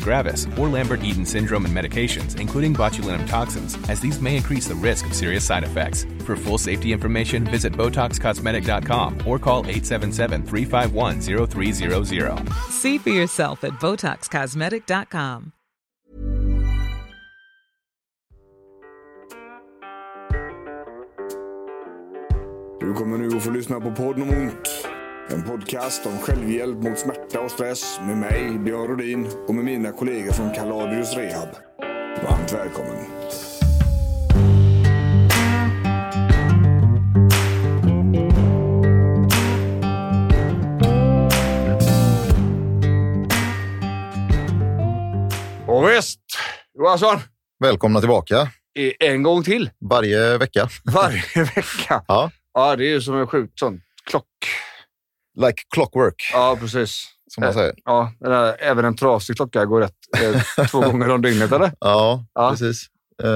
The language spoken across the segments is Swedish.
gravis, or Lambert-Eaton syndrome and medications, including botulinum toxins, as these may increase the risk of serious side effects. For full safety information, visit BotoxCosmetic.com or call 877-351-0300. See for yourself at BotoxCosmetic.com. Du kommer nu att få lyssna på podden om ont. En podcast om självhjälp mot smärta och stress med mig, Björn Rodin och med mina kollegor från Kaladius Rehab. Varmt välkommen. Och visst, Johansson. Välkomna tillbaka. I- En gång till. Varje vecka. Varje vecka. Ja. Ja, det är ju som en sjukt sån klock. Like clockwork, Ja, precis. som man säger. Ja, även en trasig klocka går rätt eh, två gånger om dygnet, eller? Ja, Ja. precis. Uh,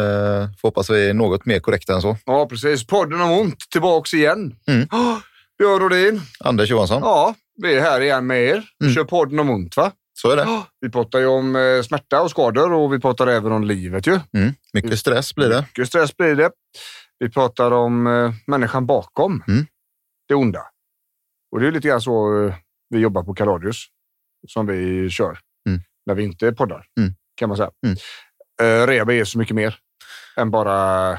får hoppas vi är något mer korrekta än så. Ja, precis. Podden om ont tillbaks igen. Mm. Oh, Björn Rodin. Anders Johansson, Ja, vi är här igen med er. Vi Mm. kör podden om ont, va? så är det. Oh, vi pratar ju om eh, smärta och skador och vi pratar även om livet ju. Mm. Mycket stress blir det. Mycket stress blir det. Vi pratar om eh, människan bakom Mm. det onda. Och det är lite grann så eh, vi jobbar på Kaladius som vi kör Mm. när vi inte poddar, Mm. kan man säga. Mm. Eh, rehab är så mycket mer än bara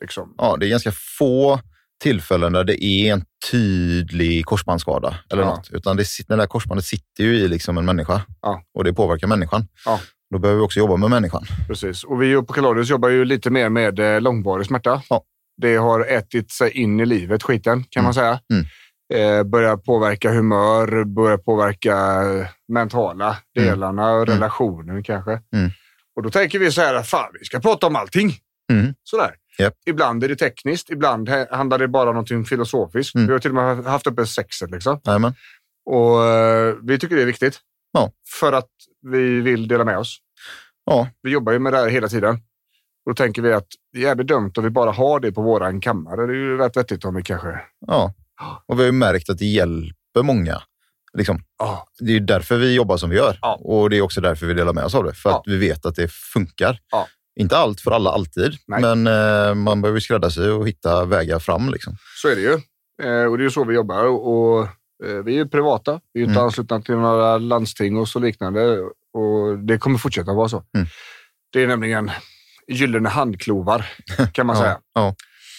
liksom. Ja, det är ganska få tillfällen där det är en tydlig korsbandsskada eller Ja. något. Utan det, det där korsbandet sitter ju i liksom en människa Ja. och det påverkar människan. Ja. Då behöver vi också jobba med människan. Precis. Och vi på Kaladius jobbar ju lite mer med eh, långvarig smärta. Ja. Det har ätit sig in i livet, skiten, kan man säga. Mm. Eh, börjar påverka humör, börjar påverka eh, mentala delarna, relationen kanske. Mm. Och då tänker vi så här, fan vi ska prata om allting. Mm. Sådär. Japp. Ibland är det tekniskt, ibland handlar det bara om någonting filosofiskt. Mm. Vi har till och med haft uppe sexet liksom. Jajamän. Och eh, vi tycker det är viktigt. Ja. För att vi vill dela med oss. Ja. Vi jobbar ju med det här hela tiden. Och då tänker vi att det är jävligt dumt om vi bara har det på våran kammare. Det är ju rätt vettigt om vi kanske... Ja. Och vi har ju märkt att det hjälper många. Liksom. Ja, Det är ju därför vi jobbar som vi gör. Ja. Och det är också därför vi delar med oss av det. För Ja. att vi vet att det funkar. Inte allt för alla alltid, Nej. men eh, man behöver skräddarsy och hitta vägar fram. Liksom. så är det ju. Eh, och det är så vi jobbar. Och, eh, vi är privata. Vi är inte Mm. anslutna till några landsting och så liknande. Och det kommer fortsätta vara så. Mm. Det är nämligen gyllene handklovar, kan man säga.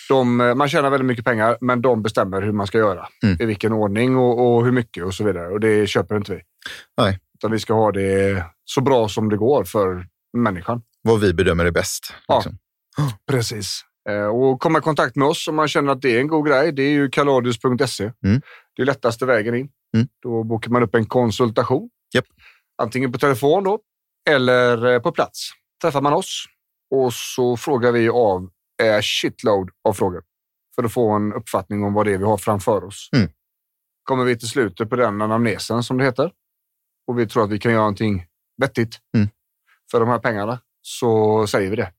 De, eh, man tjänar väldigt mycket pengar, men de bestämmer hur man ska göra. Mm. I vilken ordning och, och hur mycket och så vidare. Och det köper inte vi. Nej. Utan vi ska ha det så bra som det går för människan. Vad vi bedömer är bäst. Ja. Liksom. Precis. Eh, Och komma i kontakt med oss om man känner att det är en god grej. Det är ju kaladius.se. Mm. Det är lättaste vägen in. Mm. Då bokar man upp en konsultation. Japp. Antingen på telefon då, eller eh, på plats. Träffar man oss och så frågar vi av eh, shitload av frågor för att få en uppfattning om vad det är vi har framför oss. Mm. Kommer vi till slutet på den anamnesen som det heter och vi tror att vi kan göra någonting vettigt Mm. för de här pengarna så säger vi det.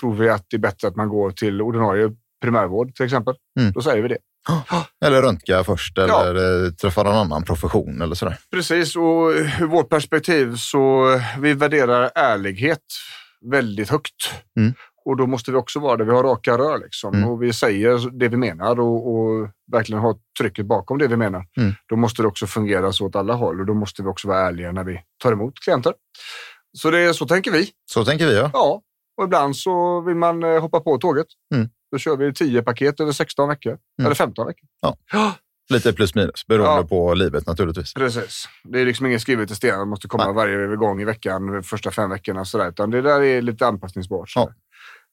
Tror vi att det är bättre att man går till ordinarie primärvård till exempel, Mm. då säger vi det. Eller röntga först eller eh, träffa någon annan profession eller sådär. Precis, och ur vårt perspektiv så vi värderar ärlighet väldigt högt. Mm. Och då måste vi också vara det. Vi har raka rör liksom. Mm. och vi säger det vi menar och, och verkligen ha trycket bakom det vi menar. Mm. Då måste det också fungera så åt alla håll och då måste vi också vara ärliga när vi tar emot klienter. Så det är så tänker vi. Så tänker vi ja. Ja, och ibland så vill man eh, hoppa på tåget. Mm. Då kör vi 10 paket över 16 veckor. Eller 15 veckor. Ja. Lite plus minus beroende Ja. på livet naturligtvis. Precis. Det är liksom inget skrivet i sten. Det måste komma Nej. varje gång i veckan, de första fem veckorna. Sådär. Utan det där är lite anpassningsbart. Ja.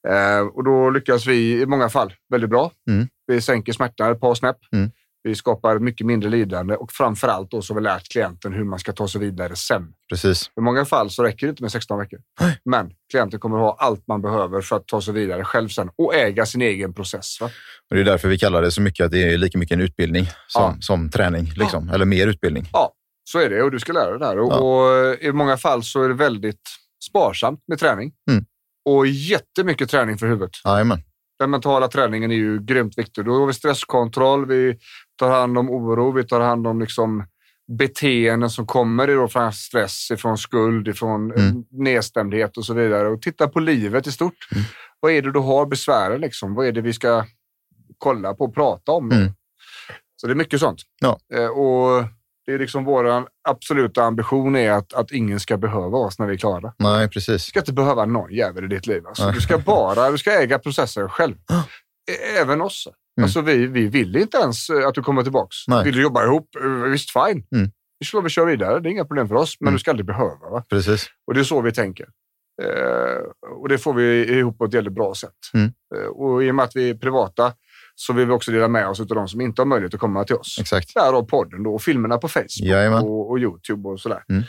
Eh, och då lyckas vi i många fall väldigt bra. Mm. Vi sänker smärtan ett par snäpp. Mm. Vi skapar mycket mindre lidande och framför allt då så har vi lärt klienten hur man ska ta sig vidare sen. Precis. I många fall så räcker det inte med 16 veckor. Men klienten kommer ha allt man behöver för att ta sig vidare själv sen och äga sin egen process. Va? Och det är därför vi kallar det så mycket att det är lika mycket en utbildning som, Ja. som träning. Liksom. Eller mer utbildning. Ja, så är det och du ska lära dig det här. Och, Ja. och I många fall så är det väldigt sparsamt med träning. Mm. Och jättemycket träning för huvudet. Jajamän. Den mentala träningen är ju grymt viktig. Då har vi stresskontroll, vi tar hand om oro, vi tar hand om liksom beteenden som kommer från stress, ifrån skuld, ifrån Mm. nedstämdhet och så vidare. Och titta på livet i stort. Mm. Vad är det du har besvären? Liksom? Vad är det vi ska kolla på och prata om? Mm. Så det är mycket sånt. Ja. Eh, och det är liksom vår absoluta ambition är att, att ingen ska behöva oss när vi är klara. Nej, Du precis. ska inte behöva någon jävel i ditt liv. Alltså. Du ska bara du ska äga processen själv. Ä- Även oss. Mm. Alltså, vi, vi vill inte ens eh, att du kommer tillbaka. Nej. Vill du jobba ihop? Eh, Visst, fine. Mm. Vi slår vi kör vidare. Det är inga problem för oss, men Mm. du ska aldrig behöva. Va? Precis. Och det är så vi tänker. Eh, och det får vi ihop på ett väldigt bra sätt. Mm. Eh, och i och med att vi är privata så vill vi också dela med oss av de som inte har möjlighet att komma till oss. Exakt. Därav podden då, och filmerna på Facebook och, och Youtube och sådär. Mm.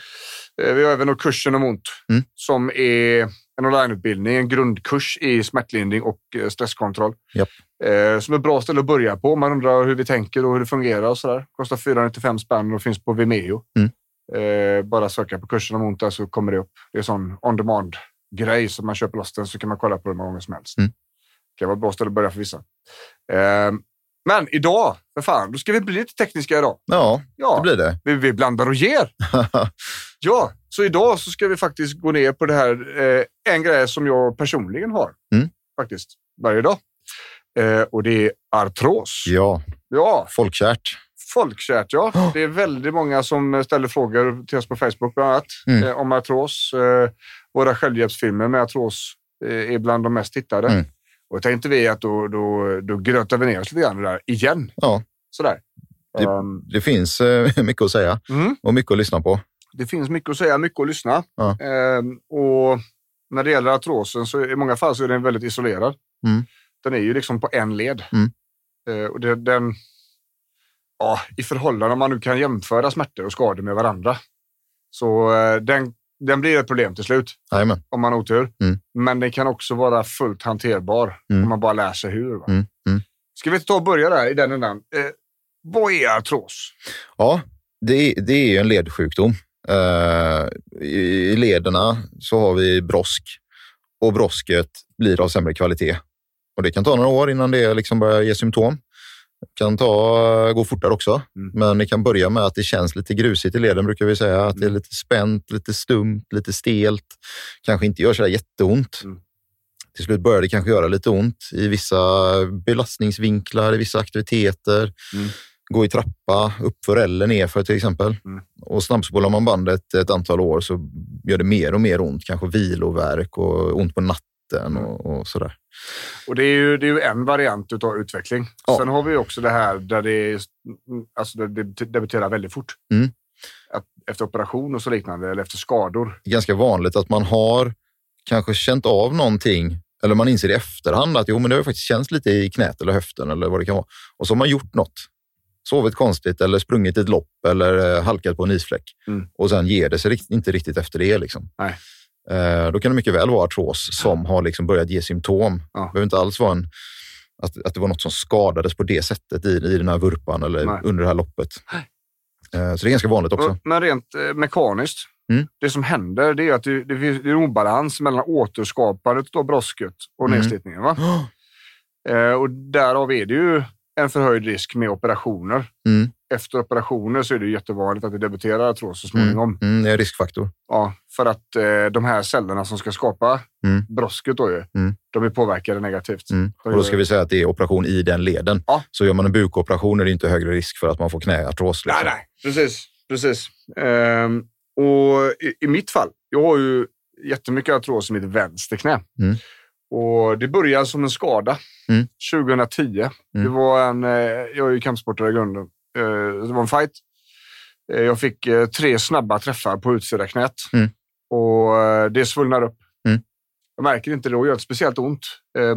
Eh, Vi har även kursen om ont Mm. som är en onlineutbildning, en grundkurs i smärtlindring och eh, stresskontroll. Japp. Eh, som är ett bra ställe att börja på om man undrar hur vi tänker och hur det fungerar och sådär. Kostar 495 spänn och finns på Vimeo. Mm. Eh, bara söka på kursen om ont där så kommer det upp. Det är en sån on demand grej som man köper loss den så kan man kolla på den många gånger som helst. Mm. Kan vara ett bra ställe att börja för vissa. Eh, men idag, för fan, då ska vi bli lite tekniska idag. Ja, Ja, det blir det. vi, vi blandar och ger. Ja, så idag så ska vi faktiskt gå ner på det här. Eh, en grej som jag personligen har Mm. faktiskt varje dag. Eh, och det är artros. ja, Ja, folkkärt. folkkärt ja. Det är väldigt många som ställer frågor till oss på Facebook bland annat Mm. eh, om artros. Eh, våra självhjälpsfilmer med artros eh, är bland de mest tittade. Mm. Och tänkte vi att då, då, då grötar vi ner oss lite grann där igen. Ja, Sådär. Det- Ehm, det finns eh, mycket att säga mm. och mycket att lyssna på. Det finns mycket att säga, mycket att lyssna. Ja. Ehm, och när det gäller artrosen så i många fall så är den väldigt isolerad. Mm. Den är ju liksom på en led. Mm. Ehm, och det, den, ja, I förhållande om man nu kan jämföra smärtor och skador med varandra. Så eh, den, den blir ett problem till slut Jajamän. om man har otur. Mm. Men den kan också vara fullt hanterbar Mm. om man bara lär sig hur. Va? Mm. Mm. Ska vi ta och börja där i den ändan? Eh, vad är artros? Ja, det, det är ju en ledsjukdom. Eh, i, I lederna så har vi brosk och brosket blir av sämre kvalitet. Och det kan ta några år innan det liksom börjar ge symptom. Kan ta, gå fortare också, Mm. men det kan börja med att det känns lite grusigt i leden brukar vi säga. Att det Mm. är lite spänt, lite stumt, lite stelt. Kanske inte gör så där jätteont. Mm. Till slut börjar det kanske göra lite ont i vissa belastningsvinklar, i vissa aktiviteter. Mm. Gå i trappa, uppför eller nerför till exempel. Mm. Och snabbspolar man bandet ett antal år så gör det mer och mer ont. Kanske vilovärk och ont på natten Mm. och, och sådär. Och det är ju, det är ju en variant av utveckling. Ja. Sen har vi också det här där det, är, alltså det, det debuterar väldigt fort. Mm. Att efter operation och så liknande, eller efter skador. Det är ganska vanligt att man har kanske känt av någonting eller man inser i efterhand att jo, men det har faktiskt känts lite i knät eller höften eller vad det kan vara. Och så har man gjort något. Sovit konstigt eller sprungit ett lopp eller eh, halkat på en isfläck. Mm. Och sen ger det sig inte riktigt efter det. Liksom. Nej. Eh, då kan det mycket väl vara artros som har liksom börjat ge symptom. Ja. Det behöver inte alls vara en, att, att det var något som skadades på det sättet i, i den här vurpan eller Nej. under det här loppet. Eh, så det är ganska vanligt också. Men rent eh, mekaniskt, Mm. det som händer det är att det, det finns en obalans mellan återskapandet av brosket och Mm. nedslitningen. Va? Eh, och därav är det ju en förhöjd risk med operationer. Mm. Efter operationer så är det jättevanligt att det debuterar artros så småningom. Mm, det är en riskfaktor. Ja, för att eh, de här cellerna som ska skapa Mm. brosket då ju, Mm. de är påverkade negativt. Mm. Och då ska vi säga att det är operation i den leden. Ja. Så gör man en bukoperation är det inte högre risk för att man får knäartros. Nej, Liksom. nej, precis. precis. Ehm, och i, i mitt fall, jag har ju jättemycket artros i mitt vänsterknä. Mm. Och det började som en skada Mm. 2010. Det Mm. var en, eh, jag är ju kampsportare i grunden. Eh, det var en fight. Eh, jag fick eh, tre snabba träffar på utsida knät Mm. och det svullnar upp. Mm. Jag märker inte det och gör inte speciellt ont,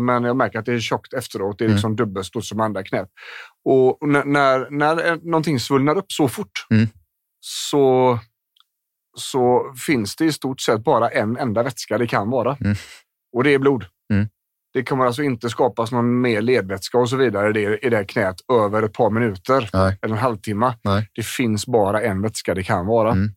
men jag märker att det är tjockt efteråt. Det är Mm. liksom dubbelstort som andra knät. Och när, när, någonting svullnar upp så fort Mm. så, så finns det i stort sett bara en enda vätska det kan vara. Mm. Och det är blod. Det kommer alltså inte skapas någon mer ledvätska och så vidare i det, i det här knät över ett par minuter Nej. eller en halvtimme. Nej. Det finns bara en vätska det kan vara. Mm.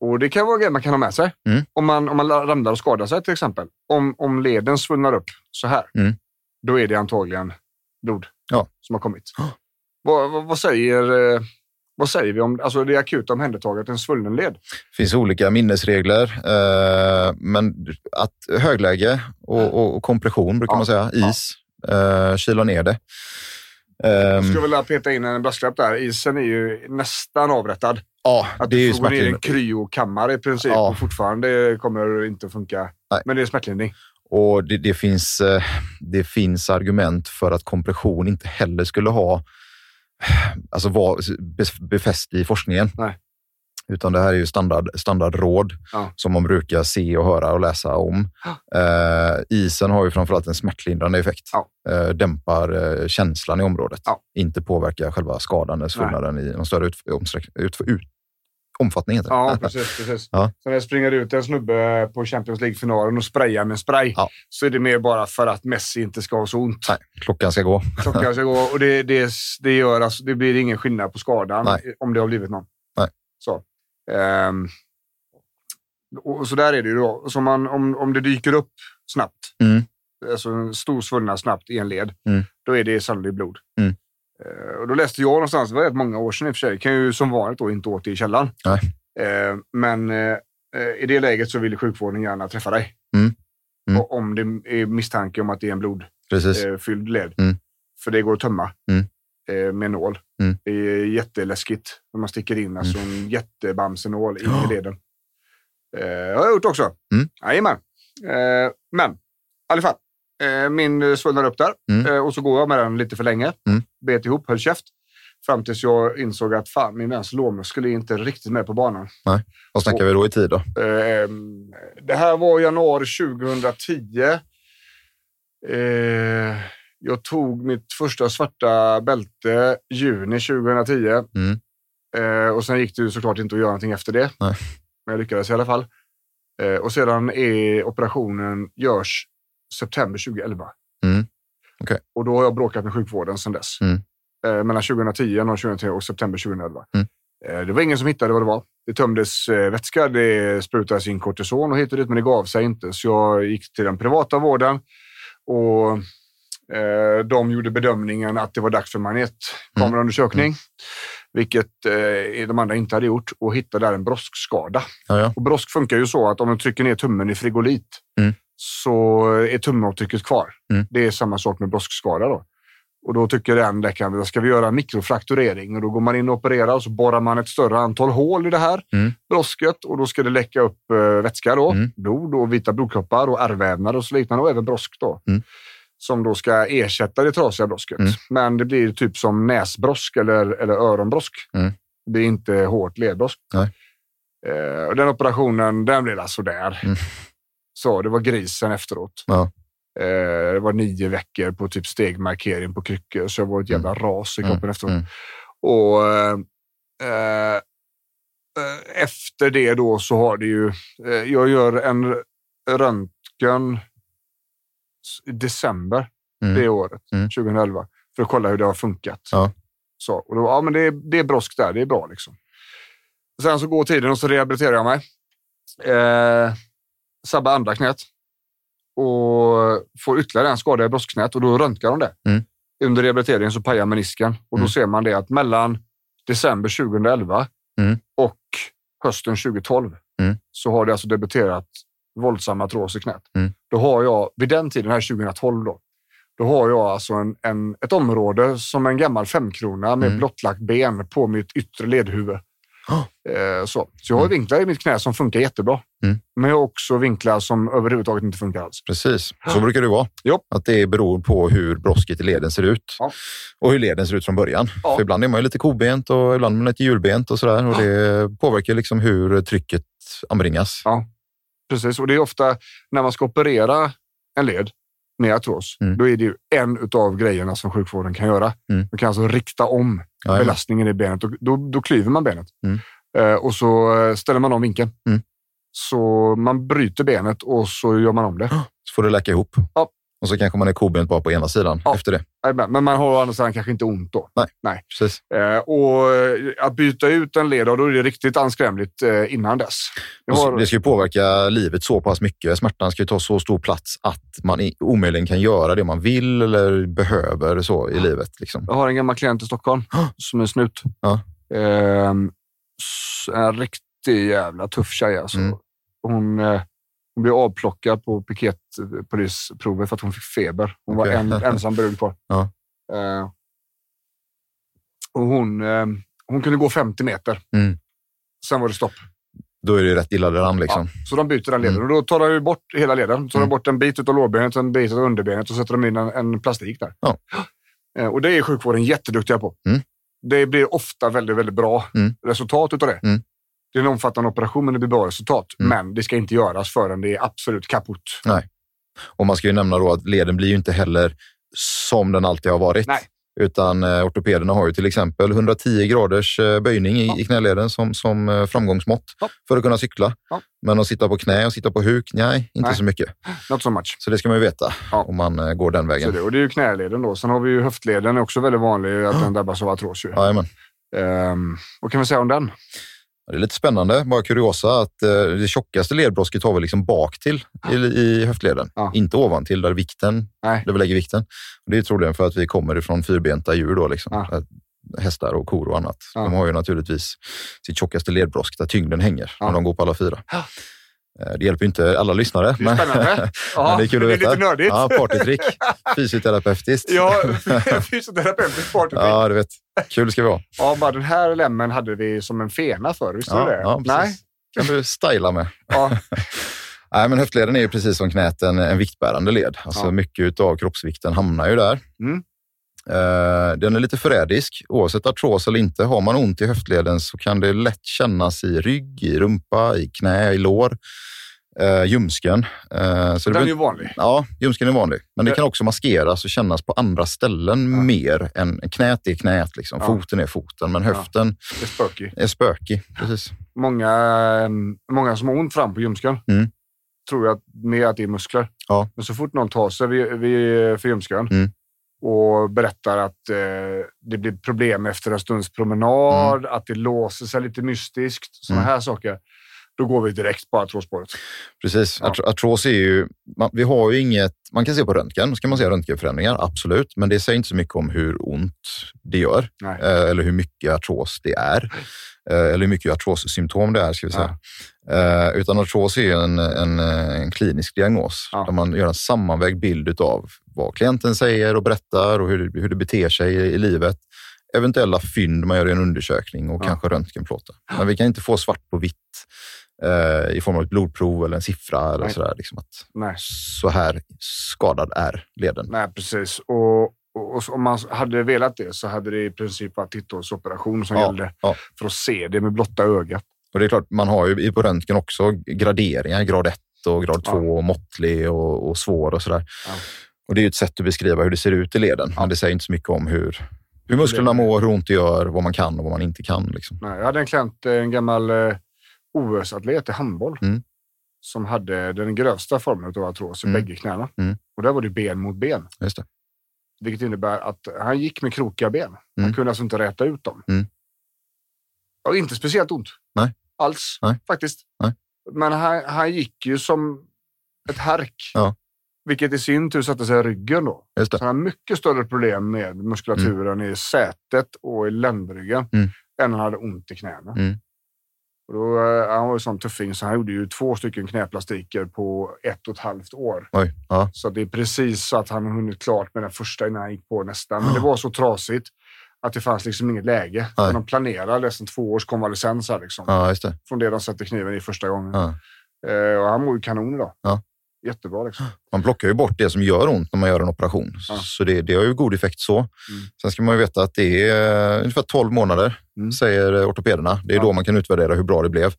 Och Det kan vara grejer man kan ha med sig. Mm. Om, man, om man ramlar och skadar sig till exempel. Om, om leden svullnar upp så här, Mm. då är det antagligen blod Ja. som har kommit. Ja. Vad, vad, vad, säger, eh, vad säger vi om alltså det akuta omhändertagandet en svullen led? Det finns olika minnesregler, eh, men att högläge och, och, och kompression brukar Ja, man säga, ja. is, eh, kyla ner det. Jag Ehm, skulle vilja peta in en brasklapp där. Isen är ju nästan avrättad. ja, Att det är ju får gå ner i en smärtlindring. kryokammare i princip Ja. och fortfarande kommer inte funka. Nej. Men det är smärtlindring. Och det, det, finns, eh, det finns argument för att kompression inte heller skulle ha alltså bef- befäst i forskningen. Nej. Utan det här är ju standard, standardråd Ja. som man brukar se och höra och läsa om. Eh, isen har ju framförallt en smärtlindrande effekt. Ja. Eh, dämpar eh, känslan i området. Inte påverkar själva skadan eller svullnaden i någon större ut, ut, ut, omfattning. Heter det. Ja, precis. precis. Ja. Så när det springer ut en snubbe på Champions League-finalen och sprayar med spray Ja. så är det mer bara för att Messi inte ska ha så ont. Nej, klockan ska gå. Klockan ska gå och det, det, det, gör alltså, det blir ingen skillnad på skadan Nej. om det har blivit någon. Nej. Så. Ehm, och så där är det ju då. Så man, om, om det dyker upp snabbt, Mm. alltså en stor svullnad snabbt i en led, Mm. då är det sannolikt blod. Mm. Eh, och då läste jag någonstans, det var rätt många år sedan i och för sig, kan ju som vanligt då inte åt i källaren. Nej. Eh, men eh, i det läget så vill sjukvården gärna träffa dig. Mm. Mm. Och om det är misstanke om att det är en blodfylld led. Mm. För det går att tömma Mm. med nål. Mm. Det är jätteläskigt när man sticker in alltså en jättebamsenål in i leden. Det har jag gjort också. Mm. Jajamän. Men i alla fall. Eh, min eh, svullnar upp där Mm. eh, och så går jag med den lite för länge. Mm. Bet ihop, höll käft. Fram tills jag insåg att fan, min vänster lårmuskel är inte riktigt med på banan. Vad snackar vi då i tid då? Eh, det här var januari 2010. Eh, jag tog mitt första svarta bälte juni 2010. Mm. Eh, och sen gick det ju såklart inte att göra någonting efter det. Nej. Men jag lyckades i alla fall. Och sedan är operationen görs september 2011. Mm. Okej. Och då har jag bråkat med sjukvården sedan dess. Mm. Eh, mellan 2010, januari 2010 och september 2011. Mm. Eh, det var ingen som hittade vad det var. Det tömdes eh, vätska, det sprutades in kortison och hit och dit, men det gav sig inte. Så jag gick till den privata vården och de gjorde bedömningen att det var dags för magnetkameraundersökning. Mm. Vilket eh, de andra inte hade gjort och hittade där en broskskada. Ja, ja. Och brosk funkar ju så att om du trycker ner tummen i frigolit Mm. Så är tumavtrycket kvar. Mm. Det är samma sak med broskskada. Då. Och då tycker den läkaren att ska vi göra en mikrofrakturering och då går man in och opererar och så borrar man ett större antal hål i det här Mm. brosket och då ska det läcka upp eh, vätska, då, Mm. blod och vita blodkroppar och ärrvävnad och så liknande och även brosk. Då, Mm. Som då ska ersätta det trasiga brosket. Mm. Men det blir typ som näsbrosk eller, eller öronbrosk. Mm. Det blir inte hårt ledbrosk. Nej. Eh, och den operationen, den blev alltså där. Mm. Så det var grisen efteråt. Ja. Eh, det var nio veckor på typ stegmarkering på kryckor, så jag var ett jävla ras i kroppen Mm. efteråt. Mm. Och eh, eh, efter det då så har det ju... Eh, jag gör en röntgen i december Mm. det året, Mm. 2011, för att kolla hur det har funkat. Ja. Så, och då, ja, men det, är- det är brosk där, det är bra liksom. Sen så går tiden och så rehabiliterar jag mig. Eh, sabbar andra knät och får ytterligare en skada i broskknät och då röntgar de det. Mm. under rehabiliteringen så pajar menisken och då Mm. ser man det att mellan december 2011 Mm. och hösten 2012 Mm. så har det alltså debuterat våldsam artros i knät. Mm. Då har jag, vid den tiden, här 2012 då, då har jag alltså en, en, ett område som en gammal femkrona med blottlagt ben på mitt yttre ledhuvud. Oh. Så. så jag har vinklar i mitt knä som funkar jättebra. Mm. Men jag har också vinklar som överhuvudtaget inte funkar alls. Precis, så brukar det vara. Jo. Att det beror på hur brosket i leden ser ut. Ja. Och hur leden ser ut från början. Ja. För ibland är man lite kobent och ibland är man lite hjulbent och sådär. Och det påverkar liksom hur trycket anbringas. Ja. Precis, och det är ofta när man ska operera en led med artros, Mm. då är det ju en av grejerna som sjukvården kan göra. Mm. Man kan alltså rikta om Ja, belastningen i benet och då, då klyver man benet. Mm. Eh, och så eh, ställer man om vinkeln. Mm. Så man bryter benet och så gör man om det. Så får det läka ihop. Ja. Och så kanske man är kobent bara på ena sidan Ja. efter det. Men man har å andra sidan kanske inte ont då. Nej. Nej. Precis. Eh, och eh, att byta ut en led, då är det riktigt anskrämligt eh, innan dess. Har, Det ska ju påverka livet så pass mycket. Smärtan ska ju ta så stor plats att man omöjligen kan göra det man vill eller behöver så i livet. Liksom. jag har en gammal klient i Stockholm som är snut. Ja. S- en riktig jävla tuff tjej alltså. Mm. Hon, eh, hon blev avplockad på piketpolisprovet för att hon fick feber. Hon var Okej. en, ensam brud kvar. Ja. Eh, och hon, eh, hon kunde gå 50 meter. Mm. Sen var det stopp. Då är det rätt illa däran. Liksom. Så de byter den leden Mm. och då tar de ju bort hela leden. Tar de Mm. bort en bit av lårbenet en bit av underbenet och sätter de in en, en plastik där. Ja. Eh, Och det är sjukvården jätteduktiga på. Mm. Det blir ofta väldigt, väldigt bra Mm. resultat utav det. Det är en omfattande operation men det blir bra resultat. Mm. Men det ska inte göras förrän det är absolut kaputt. Och man ska ju nämna då att leden blir ju inte heller som den alltid har varit. Nej. Utan eh, ortopederna har ju till exempel 110 graders eh, böjning i, Ja. i knäleden som, som eh, framgångsmått Ja. för att kunna cykla. Ja. Men att sitta på knä och sitta på huk, nej, inte Nej. så mycket. Not so much. Så det ska man ju veta om man eh, går den Så vägen. det, och det är ju knäleden då. Sen har vi ju höftleden, är också väldigt vanlig att den drabbas av artros. Ju. Ehm, vad kan vi säga om den? Det är lite spännande, bara kuriosa, att eh, det tjockaste ledbrosket har vi liksom bak till i, i höftleden. Ja. Inte ovan till där vikten, Nej. där vi lägger vikten. Det är troligen för att vi kommer ifrån fyrbenta djur då, liksom. Ja. Hästar och kor och annat. De har ju naturligtvis sitt tjockaste ledbrosk där tyngden hänger när de går på alla fyra. Eh, Det hjälper ju inte alla lyssnare. Det är spännande. Ja, men det är kul att det veta. är lite nördigt. Ja, partytrick. Fysioterapeutiskt. Ja, fysioterapeutisk partytrick. Ja. du vet. Kul ska vi ha. ja, bara den här lemmen hade vi som en fena förr. Visste Ja, det? ja, Nej. precis. kan du styla med. Ja. Nej, men höftleden är ju precis som knät en, en viktbärande led. Alltså Ja. mycket av kroppsvikten hamnar ju där. Mm. Eh, den är lite förrädisk. Oavsett artros eller inte, har man ont i höftleden så kan det lätt kännas i rygg, i rumpa, i knä, i lår, uh, ljumsken. Eh, så det Den är blir- ju vanlig. Ja, ljumsken är vanlig. Men det Det- kan också maskeras och kännas på andra ställen Ja. mer än knät är knät. Liksom. Ja. Foten är foten, men höften Det är spöky. är spökig. Precis. Många, många som har ont fram på ljumsken Mm. tror jag att, med att det är muskler. Ja. Men så fort någon tar sig vid, vid, för ljumsken Mm. Och berättar att eh, det blir problem efter en stunds promenad, att det låser sig lite mystiskt, sådana Mm. här saker. Då går vi direkt på artrosspåret. Precis. Ja. Art- Artros är ju, man, vi har ju inget, man kan se på röntgen, ska man se röntgenförändringar, absolut, men det säger inte så mycket om hur ont det gör Nej. eh, eller hur mycket artros det är. Eh, eller hur mycket artrossymptom det är, ska vi säga. Eh, utan artros är ju en, en, en klinisk diagnos Ja. där man gör en sammanvägd bild av vad klienten säger och berättar och hur, hur det beter sig i, livet. Eventuella fynd man gör i en undersökning och Ja. kanske röntgenplåtar. Men vi kan inte få svart på vitt eh, i form av ett blodprov eller en siffra eller Nej. sådär. Liksom att Nej. så här skadad är leden. Nej, precis. Och, och, om man hade velat det så hade det i princip varit titthålsoperation som Ja, gällde ja. för att se det med blotta ögat. Och det är klart, man har ju på röntgen också graderingar, grad 1 och grad Ja. 2, måttlig och, och svår och sådär. Och det är ett sätt att beskriva hur det ser ut i leden, men det säger inte så mycket om hur, hur musklerna mår, hur ont det gör, vad man kan och vad man inte kan. Liksom. Nej, jag hade en klient, eh, en gammal eh, OS-atlet i handboll, Mm. som hade den grövsta formen av artros i Mm. bägge knäna. Mm. Och där var det ben mot ben. Just det. Vilket innebär att han gick med krokiga ben. Han Mm. kunde alltså inte räta ut dem. Mm. Och inte speciellt ont. Nej. Alls, Nej. faktiskt. Nej. Men han, han gick ju som ett härk. Ja. Vilket i sin tur sätter sig i ryggen då. Just det. Så han har mycket större problem med muskulaturen i sätet och i ländryggen Mm. än han hade ont i knäna. Mm. Och då, eh, han var ju sån tuffing så han gjorde ju två stycken knäplastiker på ett och ett halvt år. Oj. Ja. Så det är precis så att han har hunnit klart med den första innan han gick på nästa. Men det var så trasigt att det fanns liksom inget läge. Nej. De planerade nästan två års konvalescens här liksom. ja, det. Från det de sätter kniven i första gången. Ja. Eh, och han mår ju kanon idag. Ja. Jättebra liksom. Man plockar ju bort det som gör ont när man gör en operation. Ja. Så det, det har ju god effekt så. Sen ska man ju veta att det är eh, ungefär 12 månader, Mm. säger eh, ortopederna. Det är Ja. då man kan utvärdera hur bra det blev.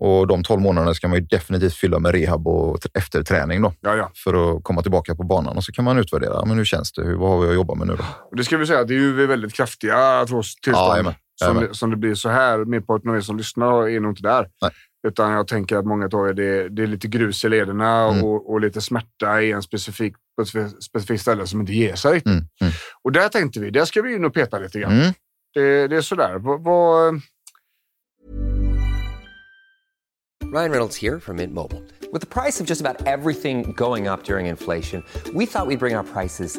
Och de 12 månaderna ska man ju definitivt fylla med rehab och efterträning då, Ja, ja. för att komma tillbaka på banan. Och så kan man utvärdera. Men hur känns det? Hur, vad har vi att jobba med nu då? Och det ska vi säga, det är ju väldigt kraftiga artrostillstånd. Ja, jajamän. som, det, som det blir så här. Merparten av er som lyssnar är nog inte där. Nej. Utan jag tänker att många er, det, det är lite grus i lederna Mm. och, och lite smärta i en specifik, på ett spe- specifikt ställe som inte ger sig riktigt. Mm. Mm. Och där tänkte vi, där ska vi in och peta lite grann. Mm. Det, det är sådär. Vad, vad, Ryan Reynolds here from Mint Mobile. With the price of just about everything going up during inflation, we thought we'd bring our prices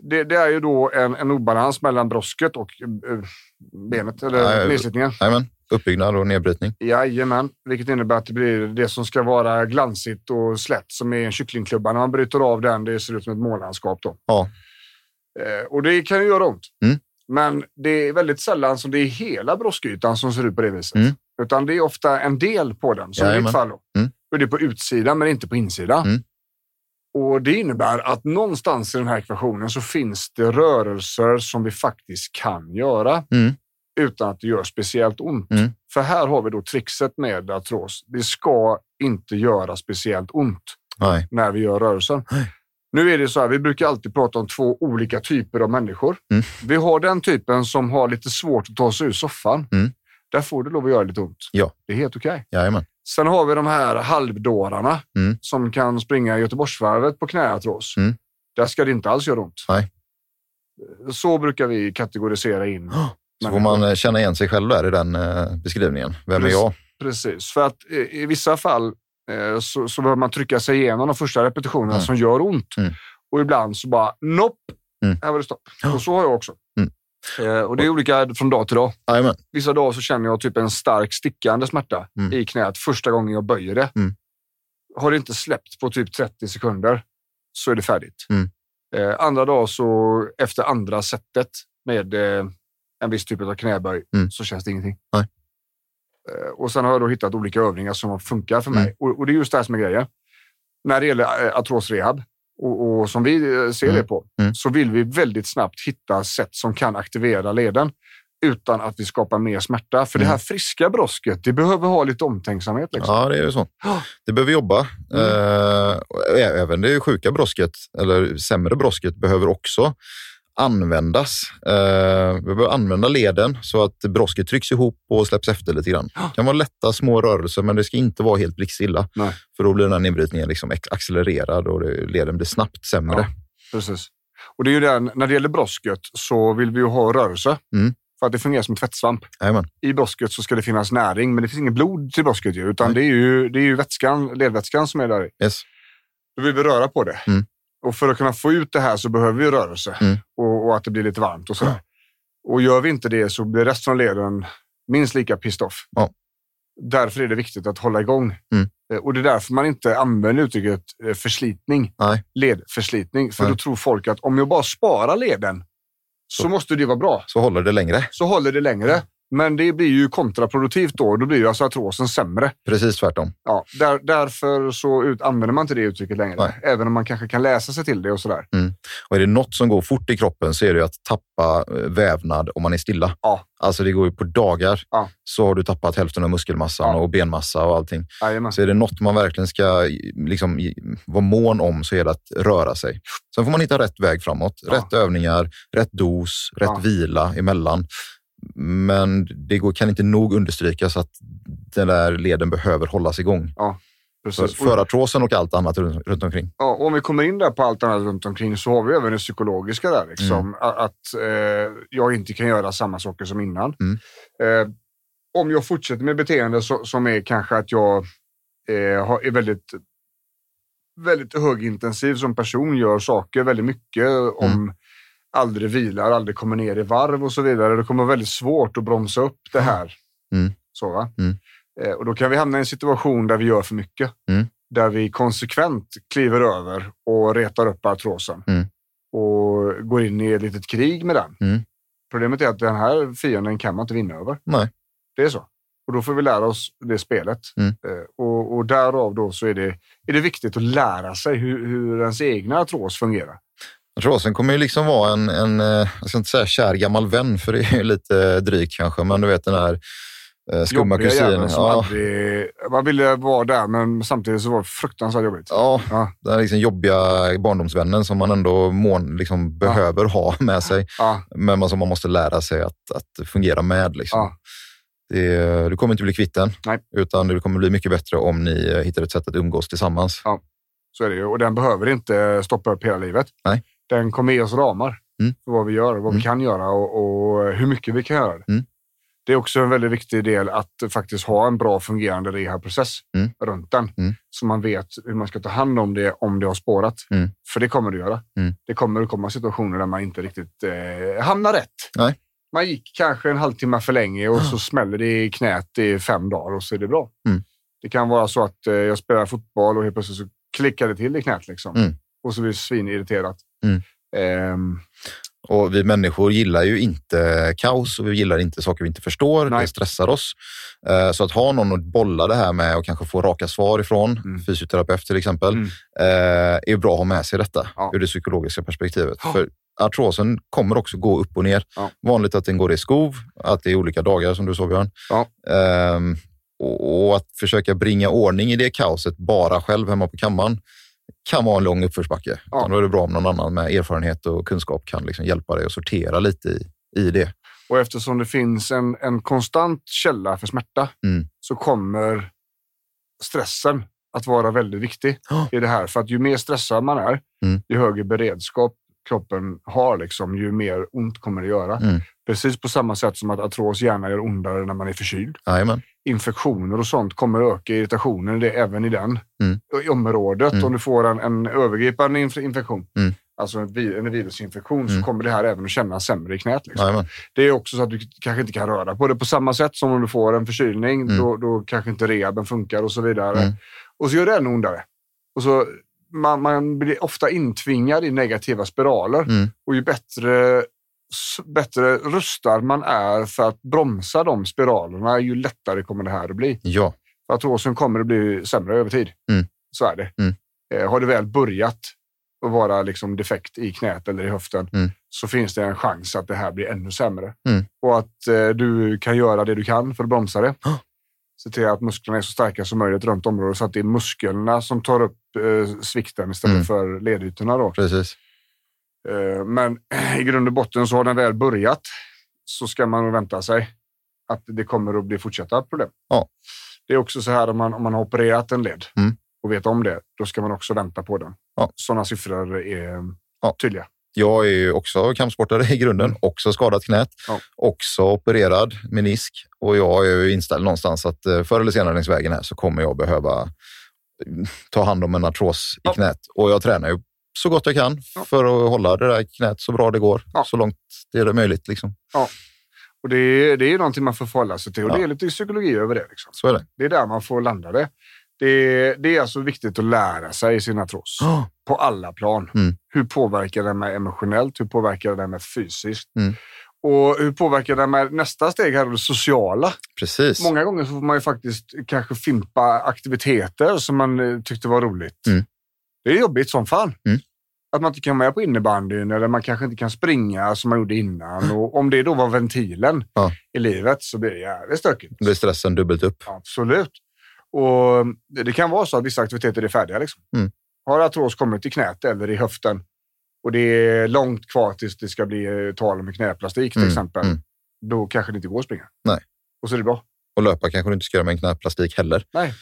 det, det är ju då en, en obalans mellan brosket och eh, benet, eller nedslitningen. Jajamän. Uppbyggnad och nedbrytning. Jajamän, vilket innebär att det blir det som ska vara glansigt och slätt som är en kycklingklubba. När man bryter av den, det ser ut som ett månlandskap. Då. Ja. Eh, och det kan ju göra ont. Mm. Men det är väldigt sällan som det är hela broskytan som ser ut på det viset. Mm. Utan det är ofta en del på den, som i Jajamän. ditt fall. Då. Mm. Och det är på utsidan, men inte på insidan. Och Det innebär att någonstans i den här ekvationen så finns det rörelser som vi faktiskt kan göra Mm. utan att det gör speciellt ont. Mm. För här har vi då trixet med artros. Det ska inte göra speciellt ont Nej. när vi gör rörelsen. Nu är det så här, vi brukar alltid prata om två olika typer av människor. Mm. Vi har den typen som har lite svårt att ta sig ur soffan. Mm. Där får det lov att göra lite ont. Ja. Det är helt okej. Jajamän. Sen har vi de här halvdårarna Mm. som kan springa Göteborgsvarvet på knäartros. Mm. Där ska det inte alls göra ont. Nej. Så brukar vi kategorisera in. Så får man eh, känna igen sig själv där i den eh, beskrivningen. Vem är Precis. jag? Precis, för att i, i vissa fall eh, så, så behöver man trycka sig igenom de första repetitionerna Mm. som gör ont. Mm. Och ibland så bara nopp, Mm. här var det stopp. Och så har jag också. Eh, och det är olika från dag till dag. Jajamän. Vissa dagar så känner jag typ en stark stickande smärta Mm. i knät första gången jag böjer det. Mm. Har det inte släppt på typ 30 sekunder så är det färdigt. Mm. Eh, andra dagar så efter andra sättet med eh, en viss typ av knäböj Mm. så känns det ingenting. Nej. Eh, och sen har jag då hittat olika övningar som funkar för mig. Mm. Och, och det är just det här som är grejen. När det gäller eh, artrosrehab och, och som vi eh, ser Mm. det på Mm. så vill vi väldigt snabbt hitta sätt som kan aktivera leden utan att vi skapar mer smärta. För det här friska brosket, det behöver ha lite omtänksamhet. Liksom. Ja, det är ju så. Det behöver jobba. Eh, och ä- även det sjuka brosket, eller sämre brosket, behöver också användas. Eh, vi behöver använda leden så att brosket trycks ihop och släpps efter lite grann. Det kan vara lätta små rörelser, men det ska inte vara helt blickstilla. Nej. För då blir den här nedbrytningen liksom accelererad och leden blir snabbt sämre. Ja. Precis. Och det är ju den, när det gäller brosket så vill vi ju ha rörelse. Mm. För att det fungerar som tvättsvamp. Jajamän. I brosket så ska det finnas näring, men det finns inget blod till brosket ju, utan det är ju, det är ju vätskan, ledvätskan som är där i. Yes. Då vill vi röra på det. Mm. Och för att kunna få ut det här så behöver vi rörelse Mm. och, och att det blir lite varmt och sådär. Och gör vi inte det så blir resten av leden minst lika pissed off. Ja. Därför är det viktigt att hålla igång. Mm. Eh, Och det är därför man inte använder uttrycket eh, förslitning, Nej. ledförslitning. För Nej. då tror folk att om jag bara sparar leden så Så. måste det vara bra. Så håller det längre. Så håller det längre. Men det blir ju kontraproduktivt då. Då blir ju alltså artrosen sämre. Precis tvärtom. Ja, där, därför så ut, använder man inte det uttrycket längre. Nej. Även om man kanske kan läsa sig till det och sådär. Och är det något som går fort i kroppen så är det ju att tappa eh, vävnad om man är stilla. Ja. Alltså det går ju på dagar Ja. så har du tappat hälften av muskelmassan Ja. och benmassa och allting. Jajamän. Så är det något man verkligen ska liksom, vara mån om så är det att röra sig. Sen får man hitta rätt väg framåt. Rätt övningar, rätt dos, rätt Ja. vila emellan. Men det går, kan inte nog understrykas att den där leden behöver hållas igång. För, Precis. för artrosen och allt annat runt, runt omkring. Ja, och om vi kommer in där på allt annat runt omkring så har vi även det psykologiska där. Liksom. Mm. Att eh, jag inte kan göra samma saker som innan. Mm. Eh, om jag fortsätter med beteende så, som är kanske att jag eh, har, är väldigt, väldigt högintensiv som person, gör saker väldigt mycket om aldrig vilar, aldrig kommer ner i varv och så vidare. Det kommer vara väldigt svårt att bromsa upp det här. Mm. Så? Mm. Eh, och då kan vi hamna i en situation där vi gör för mycket. Mm. Där vi konsekvent kliver över och retar upp artrosen. Mm. Och går in i ett litet krig med den. Mm. Problemet är att den här fienden kan man inte vinna över. Nej. Det är så. Och då får vi lära oss det spelet. Mm. Eh, och, och därav då så är det, är det viktigt att lära sig hur, hur ens egna artros fungerar. Artrosen kommer ju liksom vara en, en, eh, jag ska inte säga kär gammal vän, för det är ju lite drygt kanske, men du vet den här eh, skumma kusinen. Ja, aldrig, man ville vara där, men samtidigt så var det fruktansvärt jobbigt. ja, Ja. den liksom jobbiga barndomsvännen som man ändå mån, liksom behöver ha med sig, Ja, men man- som man måste lära sig att, att fungera med. Liksom. Ja. Det, du kommer inte bli kvitt den, Nej. utan det kommer bli mycket bättre om ni eh, hittar ett sätt att umgås tillsammans. så är det ju. Och den behöver inte stoppa upp hela livet. Nej. Den kommer ge oss ramar Mm. för vad vi gör, vad vi Mm. kan göra och, och hur mycket vi kan göra. det. Mm. Det är också en väldigt viktig del att faktiskt ha en bra fungerande rehabprocess Mm. runt den. Mm. Så man vet hur man ska ta hand om det om det har spårat. Mm. För det kommer det göra. Mm. Det kommer att komma situationer där man inte riktigt eh, hamnar rätt. Nej. Man gick kanske en halvtimme för länge och så smäller det i knät i fem dagar och så är det bra. Mm. Det kan vara så att eh, jag spelar fotboll och helt plötsligt så klickar det till i knät. Liksom. Och så blir det svinirriterat. Mm. Ehm, Och vi människor gillar ju inte kaos och vi gillar inte saker vi inte förstår. Nej. Det stressar oss. Eh, Så att ha någon att bolla det här med och kanske få raka svar ifrån, Mm. fysioterapeut till exempel, Mm. eh, är bra att ha med sig detta Ja. ur det psykologiska perspektivet. Ja. För artrosen kommer också gå upp och ner. Ja. Vanligt att den går i skov, att det är olika dagar som du sa Björn. Ja. Ehm, och, och att försöka bringa ordning i det kaoset bara själv hemma på kammaren kan vara en lång uppförsbacke. Ja. Då är det bra om någon annan med erfarenhet och kunskap kan liksom hjälpa dig att sortera lite i, i det. och eftersom det finns en, en konstant källa för smärta Mm. så kommer stressen att vara väldigt viktig Ja. i det här. För att ju mer stressad man är, Mm. ju högre beredskap kroppen har, liksom, ju mer ont kommer det göra. Mm. Precis på samma sätt som att artros gärna gör ondare när man är förkyld. Jajamän. Infektioner och sånt kommer öka irritationen det, även i den Mm. i området. Mm. Om du får en, en övergripande inf- infektion, Mm. alltså en, en virusinfektion, Mm. så kommer det här även att kännas sämre i knät. Liksom. Det är också så att du kanske inte kan röra på det på samma sätt som om du får en förkylning. Mm. Då, då kanske inte rehaben funkar och så vidare. Mm. Och så gör det ännu ondare. Och så, man, man blir ofta intvingad i negativa spiraler. Mm. Och ju bättre, bättre rustad man är för att bromsa de spiralerna, ju lättare kommer det här att bli. Ja. För artrosen kommer att bli sämre över tid. Mm. Så är det. Mm. Eh, har det väl börjat att vara liksom defekt i knät eller i höften Mm. så finns det en chans att det här blir ännu sämre. Mm. Och att eh, du kan göra det du kan för att bromsa det. Se till att musklerna är så starka som möjligt runt området så att det är musklerna som tar upp eh, svikten istället Mm. för ledytorna. Då. Precis. Eh, men i grund och botten så har den väl börjat så ska man vänta sig att det kommer att bli fortsatta problem. Ja. Det är också så här om man, om man har opererat en led Mm. och vet om det, då ska man också vänta på den. Ja. Sådana siffror är Ja. tydliga. Jag är ju också kampsportare i grunden, också skadat knät, Ja. också opererad menisk och jag är ju inställd någonstans att eh, förr eller senare längs vägen här så kommer jag behöva mm, ta hand om en artros i knät och jag tränar ju så gott jag kan Ja. för att hålla det där knät så bra det går, Ja. så långt det är möjligt. Liksom. Och det är, det är någonting man får förhålla sig till och Ja. det är lite psykologi över det. Liksom. Så är det. Det är där man får landa det. Det är, det är alltså viktigt att lära sig sin artros Oh. på alla plan. Mm. Hur påverkar den mig emotionellt? Hur påverkar den mig fysiskt? Mm. Och hur påverkar det med nästa steg här, det sociala? Precis. Många gånger så får man ju faktiskt kanske fimpa aktiviteter som man eh, tyckte var roligt. Mm. Det är jobbigt som fan. Mm. Att man inte kan vara med på innebandyn eller man kanske inte kan springa som man gjorde innan. Och om det då var ventilen Ja. i livet så blir det jävligt stökigt. Då blir stressen dubbelt upp. Absolut. Och det det kan vara så att vissa aktiviteter är färdiga. Liksom. Mm. Har artros kommit i knät eller i höften och det är långt kvar tills det ska bli eh, tal om knäplastik till Mm, exempel. mm. Då kanske det inte går att springa. Nej. Och så är det bra. Och löpa kanske du inte ska göra med en knäplastik heller. Nej.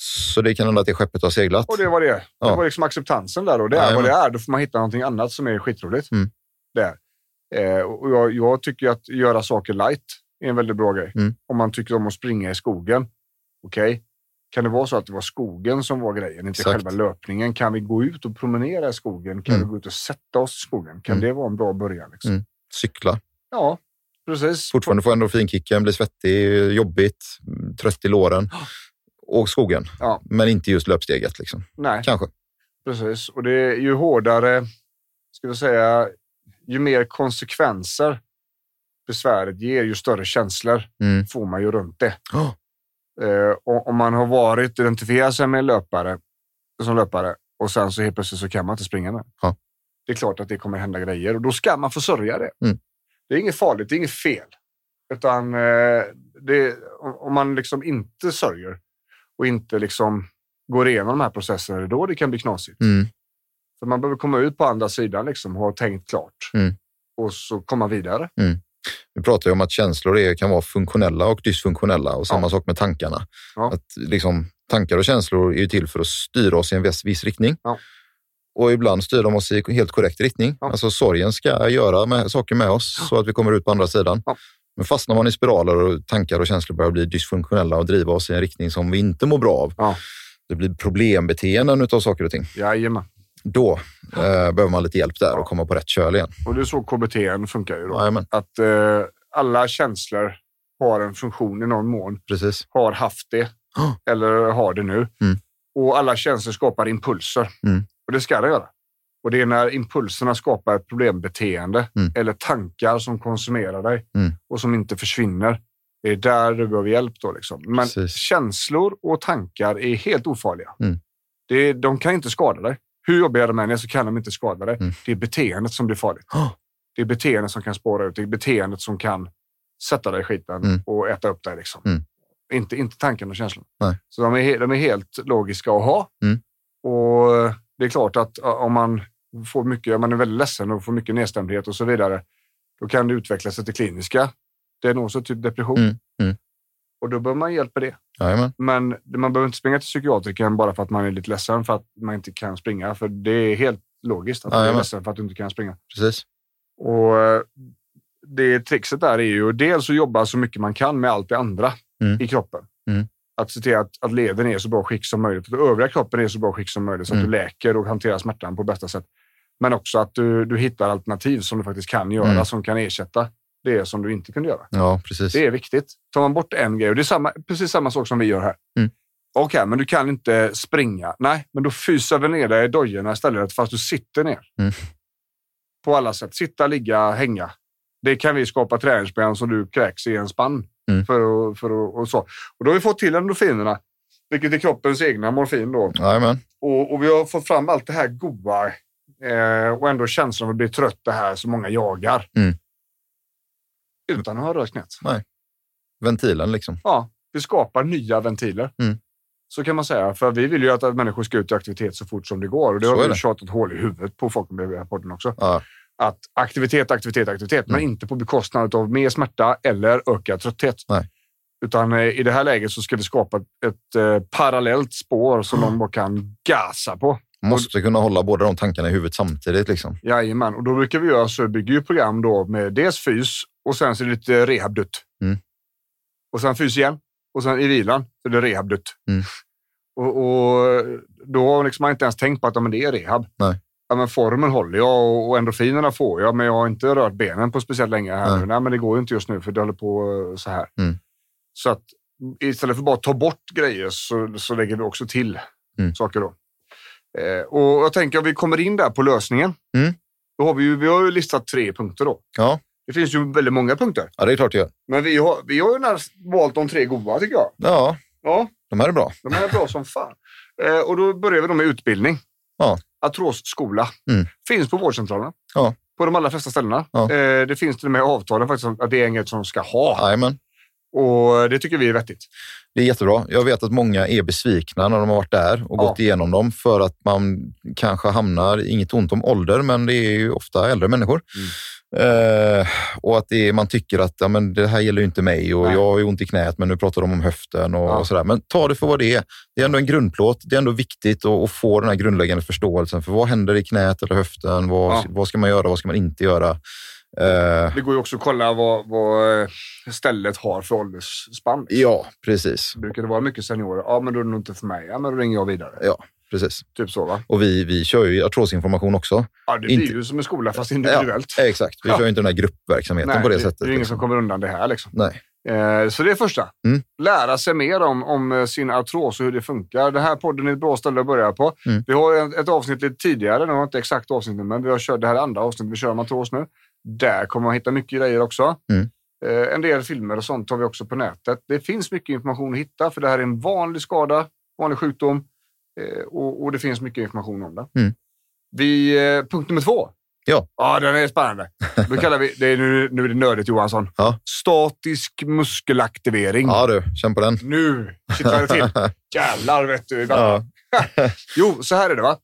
Så det kan hända att det skeppet har seglat. Och det var det. Det Ja. var liksom acceptansen där och det är vad Jajamän. det är. Då får man hitta någonting annat som är skitroligt. Mm. Där. Eh, och jag, jag tycker att göra saker light är en väldigt bra grej. Mm. Om man tycker om att springa i skogen. Okej, kan det vara så att det var skogen som var grejen, inte Exakt. själva löpningen? Kan vi gå ut och promenera i skogen? Kan Mm. vi gå ut och sätta oss i skogen? Kan Mm. det vara en bra början? Liksom? Mm. Cykla. Ja, precis. Fortfarande få endorfinkicken, bli svettig, jobbigt, trött i låren. Och skogen. Ja. Men inte just löpsteget. Liksom. Nej, Kanske. precis. Och det är ju hårdare, ska vi säga, ju mer konsekvenser besväret ger, ju större känslor Mm. får man ju runt det. Oh. Eh, och om man har varit, identifierat sig med en löpare, som löpare och sen så helt plötsligt så kan man inte springa med. Ja. Det är klart att det kommer hända grejer och då ska man få sörja det. Mm. Det är inget farligt, det är inget fel. Utan eh, det, om man liksom inte sörjer och inte liksom går igenom de här processerna, det är då det kan bli knasigt. Mm. För man behöver komma ut på andra sidan liksom, och ha tänkt klart. Mm. Och så komma vidare. Vi pratar ju om att känslor är, kan vara funktionella och dysfunktionella och samma Ja. sak med tankarna. Ja. Att liksom, tankar och känslor är ju till för att styra oss i en viss, viss riktning. Ja. Och ibland styr de oss i helt korrekt riktning. Alltså sorgen ska göra med, saker med oss så att vi kommer ut på andra sidan. Men fastnar man i spiraler och tankar och känslor börjar bli dysfunktionella och driva oss i en riktning som vi inte mår bra av. Ja. Det blir problembeteenden utav saker och ting. Jajamän. Då eh, behöver man lite hjälp där Ja. och komma på rätt köl igen. Och det är så KBT funkar ju. Då. Jajamän, Att eh, alla känslor har en funktion i någon mån. precis. Har haft det. Eller har det nu. Mm. Och alla känslor skapar impulser. Mm. Och det ska det göra. Och det är när impulserna skapar ett problembeteende Mm. eller tankar som konsumerar dig Mm. och som inte försvinner. Det är där du behöver hjälp. Då, liksom. Men Precis. känslor och tankar är helt ofarliga. Mm. Det, de kan inte skada dig. Hur jobbiga de än är så kan de inte skada dig. Mm. Det är beteendet som blir farligt. Det är beteendet som kan spåra ut. Det är beteendet som kan sätta dig i skiten Mm. och äta upp dig. Liksom. Mm. Inte, inte tanken och känslan. Nej. Så de är, de är helt logiska att ha. Och det är klart att om man får mycket, man är väldigt ledsen och får mycket nedstämdhet och så vidare, då kan det utveckla sig till kliniska diagnoser, typ depression. Mm. Mm. Och då behöver man hjälp med det. Jajamän. Men man behöver inte springa till psykiatrikern bara för att man är lite ledsen för att man inte kan springa. För det är helt logiskt att du är Jajamän. ledsen för att du inte kan springa. Precis. Och eh, det trixet där är ju dels att jobba så mycket man kan med allt det andra Mm. i kroppen. Mm. Att se till att, att leden är i så bra skick som möjligt. Att övriga kroppen är i så bra skick som möjligt så att Mm. du läker och hanterar smärtan på bästa sätt. Men också att du, du hittar alternativ som du faktiskt kan göra, Mm. som kan ersätta det som du inte kunde göra. Ja, precis. Det är viktigt. Tar man bort en grej, och det är samma, precis samma sak som vi gör här. Mm. Okej, men du kan inte springa. Nej, men då fysar vi ner dig i dojorna istället fast du sitter ner. Mm. På alla sätt. Sitta, ligga, hänga. Det kan vi skapa träningsprogram som du kräks i en spann. Mm. För, för, och så. Och då har vi fått till endorfinerna, vilket är kroppens egna morfin. Då. Och, och vi har fått fram allt det här goa eh, och ändå känslan av att bli trött, det här som många jagar. Mm. Utan att ha rört knät. Ventilen liksom. Ja, vi skapar nya ventiler. Mm. Så kan man säga. För vi vill ju att människor ska ut i aktivitet så fort som det går. Och det Så har vi tjatat hål i huvudet på folk med podden också. Ja. Att aktivitet, aktivitet, aktivitet. Men Mm. inte på bekostnad av mer smärta eller ökad trötthet. Nej. Utan eh, i det här läget så ska vi skapa ett, ett eh, parallellt spår som Mm. de bara kan gasa på. Måste kunna hålla båda de tankarna i huvudet samtidigt. Liksom. Jajamän, och då brukar vi göra så vi bygger ju program då med dels fys och sen så är det lite rehabdutt. Mm. Och sen fys igen och sen i vilan så är det rehabdutt. Mm. Och, och då har liksom man inte ens tänkt på att ja, men det är rehab. Nej. Ja, men formen håller jag och, och endorfinerna får jag, men jag har inte rört benen på speciellt länge här Nej. nu. Nej, men det går ju inte just nu för det håller på eh, så här. Mm. Så att istället för bara att ta bort grejer så, så lägger vi också till Mm. saker då. Eh, och jag tänker om vi kommer in där på lösningen. Mm. Då har vi, ju, vi har ju listat tre punkter då. Ja, Det finns ju väldigt många punkter. Ja, det är klart det gör. Men vi har, vi har ju valt de tre goda tycker jag. Ja, Ja, de här är bra. de är bra som fan. Eh, och då börjar vi då med utbildning. Ja. Artrosskola. Mm. Finns på vårdcentralerna. Ja. På de allra flesta ställena. Ja. Eh, det finns till och med avtalen faktiskt att det är inget som ska ha. Jajamän. Och det tycker vi är vettigt. Det är jättebra. Jag vet att många är besvikna när de har varit där och Ja. gått igenom dem för att man kanske hamnar, inget ont om ålder, men det är ju ofta äldre människor. Eh, och att är, man tycker att ja, men det här gäller ju inte mig och Nej. jag har ju ont i knät, men nu pratar de om höften och, Ja. och sådär. Men ta det för vad det är. Det är ändå en grundplåt. Det är ändå viktigt att, att få den här grundläggande förståelsen för vad händer i knät eller höften? Vad, Ja. vad ska man göra? Vad ska man inte göra? Eh, Det går ju också att kolla vad, vad eh, stället har för åldersspann. ja, precis. Brukar det vara mycket seniorer? Ja, men då är det nog inte för mig. Ja, men då ringer jag vidare. Ja, precis. Typ så va? Och vi, vi kör ju artrosinformation också. Ja, det blir Inte- ju som en skola fast individuellt. Ja, exakt. Vi Ja. kör ju inte den här gruppverksamheten Nej, på det, det, sättet. det är ingen liksom. som kommer undan det här. Liksom. Nej. Eh, så det är första. Mm. Lära sig mer om, om eh, sin artros och hur det funkar. Den här podden är ett bra ställe att börja på. Mm. Vi har ett, avsnitt lite tidigare, det var inte exakt avsnitt men vi har kört det här andra avsnittet, vi kör om artros nu. Där kommer man hitta mycket grejer också. Mm. Eh, en del filmer och sånt har vi också på nätet. Det finns mycket information att hitta för det här är en vanlig skada, vanlig sjukdom och, och det finns mycket information om det. Mm. Vi, eh, punkt nummer två. Ja. Ja, den är spännande. Då kallar vi, det är, nu, nu är det nördigt Johansson. Ja. Statisk muskelaktivering. Ja du, känn på den. Nu kittlar det till. Jävlar vet du. Ja. Jo, så här är det va.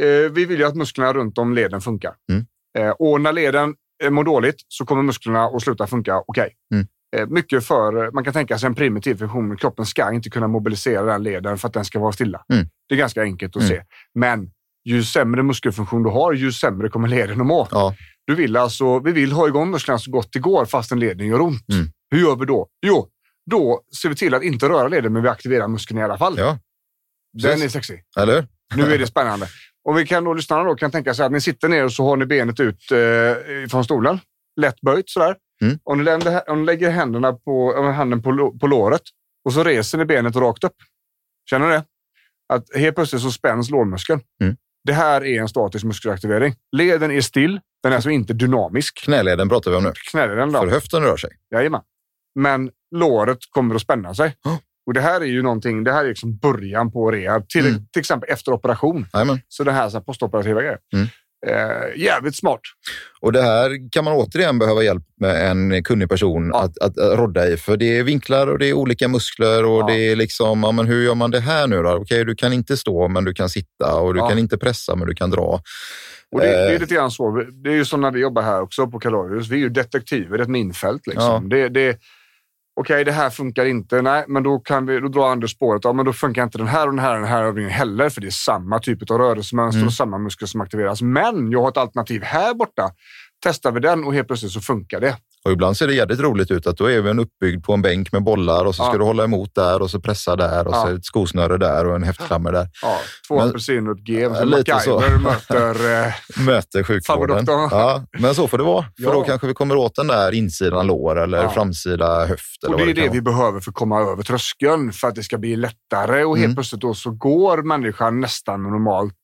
Eh, vi vill ju att musklerna runt om leden funkar. Mm. Eh, och när leden eh, mår dåligt så kommer musklerna att sluta funka okej. Mm. Eh, mycket för, man kan tänka sig en primitiv funktion. Kroppen ska inte kunna mobilisera den leden för att den ska vara stilla. Mm. Det är ganska enkelt att Mm. se. Men ju sämre muskelfunktion du har, ju sämre kommer leden att må. Ja. Du vill alltså, vi vill ha igång musklerna så gott det går fastän leden gör ont. Mm. Hur gör vi då? Jo, då ser vi till att inte röra leden, men vi aktiverar muskeln i alla fall. ja, Den precis. är sexig. eller? Nu är det spännande. Och vi kan då, lyssnarna då kan tänka sig att ni sitter ner och så har ni benet ut eh, från stolen. Lätt böjt sådär. Mm. Om, ni länder, om ni lägger händerna på, handen på, på låret och så reser ni benet rakt upp. Känner ni det? Att helt plötsligt så spänns lårmuskeln. Mm. Det här är en statisk muskelaktivering. Leden är still. Den är alltså inte dynamisk. Knäleden pratar vi om nu. Knäleden För då. höften rör sig. Jajamän. Men låret kommer att spänna sig. Ja. Och det här är ju någonting, det här är liksom början på rehab. Till, Mm. till exempel efter operation. Jajamän. Så det här så här postoperativa grejer. Mm. Eh, jävligt smart. Och det här kan man återigen behöva hjälp med en kunnig person Ja. att, att, att rodda i. För det är vinklar och det är olika muskler och Ja. det är liksom, ja, men hur gör man det här nu då? Okej, du kan inte stå, men du kan sitta och du kan inte pressa, men du kan dra. Och det, det är Eh. lite grann så. Det är ju som när vi jobbar här också på Kalorius. Vi är ju detektiver, ett minfält. Liksom. Det, det, Okej, det här funkar inte. Nej, men då, kan vi, då drar Anders spåret. Ja, men då funkar inte den här och den här och den här övningen heller. För det är samma typ av rörelsemönster Mm. och samma muskel som aktiveras. Men jag har ett alternativ här borta. Testar vi den och helt plötsligt så funkar det. Och ibland ser det jävligt roligt ut att då är vi en uppbyggd på en bänk med bollar och så ska Ja. du hålla emot där och så pressa där och så Ja. ett skosnöre där och en häftklammer där. Ja, två apelsiner och ett G. Ja, Så lite så. Möter... Eh, Möter sjukvården. Ja, men så får det vara. För då kanske vi kommer åt den där insidan lår eller framsida höft. Eller Och det är det det vi behöver för att komma över tröskeln för att det ska bli lättare. Och helt Mm. plötsligt då så går människan nästan normalt.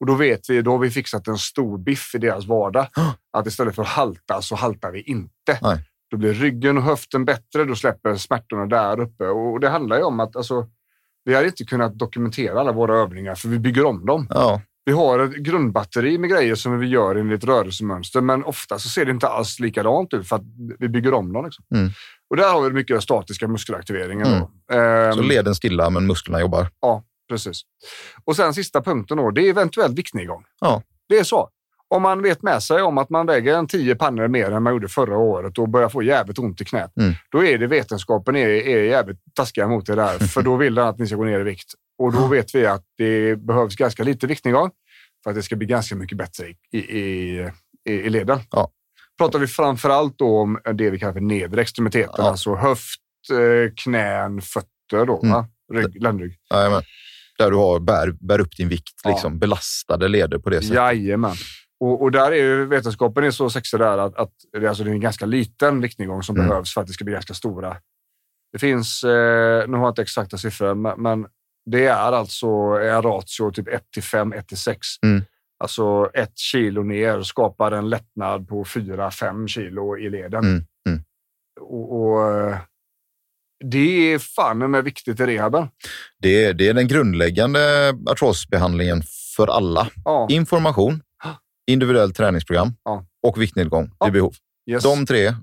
Och då vet vi, då har vi fixat en stor biff i deras vardag. Att istället för att halta så haltar vi inte. Nej. Då blir ryggen och höften bättre, då släpper smärtorna där uppe. Och det handlar ju om att alltså, vi har inte kunnat dokumentera alla våra övningar för vi bygger om dem. Ja, Vi har ett grundbatteri med grejer som vi gör enligt rörelsemönster, men ofta så ser det inte alls likadant ut för att vi bygger om dem. Liksom. Mm. Och där har vi mycket statiska muskelaktiveringen. Mm. Ehm, så leden stilla men musklerna jobbar. Ja, precis. Och sen sista punkten då, det är eventuellt viktnedgång. Ja. Det är så. Om man vet med sig om att man väger en 10 pannor mer än man gjorde förra året och börjar få jävligt ont i knät, Mm. då är det vetenskapen är, är jävligt taskiga mot det där. för då vill den att ni ska gå ner i vikt. Och då vet vi att det behövs ganska lite viktnedgång för att det ska bli ganska mycket bättre i, i, i, i leden. Ja. Pratar vi framför allt om det vi kallar för nedre extremiteten, Ja. alltså höft, eh, knän, fötter då, Mm. Rygg, ländrygg. Jajamän. Där du har, bär, bär upp din vikt, Ja. liksom, belastade leder på det sättet. Jajamän. Och, och där är ju vetenskapen är så sexig där att, att det, är alltså, det är en ganska liten viktnedgång som Mm. behövs för att det ska bli ganska stora. Det finns, eh, nu har jag inte exakta siffror, men, men det är alltså en ratio typ 1 till 5, 1 till 6. Mm. Alltså ett kilo ner skapar en lättnad på fyra, fem kilo i leden. Mm, mm. Och, och eh, det är fan med viktigt i rehaben. Det, det är den grundläggande artrosbehandlingen för alla. Ja, Information, individuellt träningsprogram Ja. och viktnedgång Ja. vid behov. yes. De tre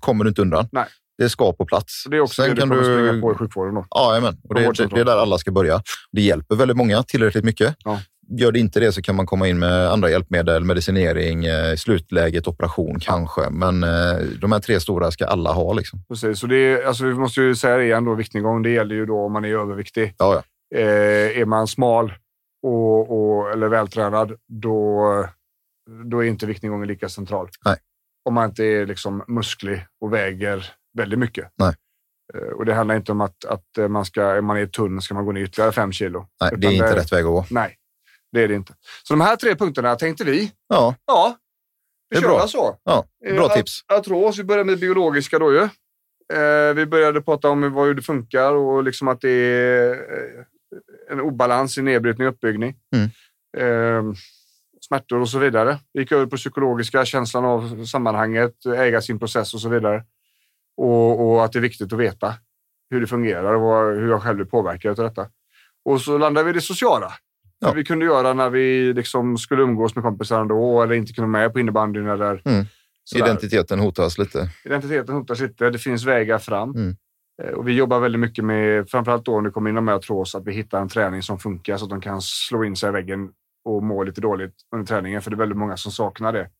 kommer du inte undan. Nej. Det ska på plats. det är också Sen det du kan kommer du- springa på i sjukvården. Då. Ja, och det, det, det är där alla ska börja. Det hjälper väldigt många tillräckligt mycket. Ja. Gör det inte det så kan man komma in med andra hjälpmedel, medicinering, eh, slutläget, operation kanske. Men eh, de här tre stora ska alla ha. Liksom. Precis. Så det är, alltså, vi måste ju säga det igen, då, viktnedgång. Det gäller ju då om man är överviktig. Ja, ja. Eh, är man smal och, och, eller vältränad, då, då är inte viktnedgången lika central. Nej. Om man inte är liksom musklig och väger väldigt mycket. Nej. Eh, och det handlar inte om att, att man ska, om man är tunn ska man gå ner ytterligare fem kilo. Nej, det är inte rätt väg att gå. Nej, det är det inte. Så de här tre punkterna tänkte vi, Ja, ja, vi Det är kör bra. så. ja. Eh, bra att- tips. Artros, vi börjar med det biologiska då ju. Eh, vi började prata om vad, hur det funkar och liksom att det är eh, en obalans i nedbrytning och uppbyggning. Mm. Eh, smärtor och så vidare. Vi gick över på psykologiska, känslan av sammanhanget, äga sin process och så vidare. Och, och att det är viktigt att veta hur det fungerar och hur jag själv blir påverkad av detta. Och så landade vi i det sociala. Ja. Vi kunde göra när vi liksom skulle umgås med kompisar ändå eller inte kunde vara med på innebandyn eller Mm. Identiteten hotas lite. Identiteten hotas lite. Det finns vägar fram. Mm. Eh, Och vi jobbar väldigt mycket med, framförallt då när det kommer in med artros, att vi hittar en träning som funkar så att de kan slå in sig i väggen och må lite dåligt under träningen. För det är väldigt många som saknar det.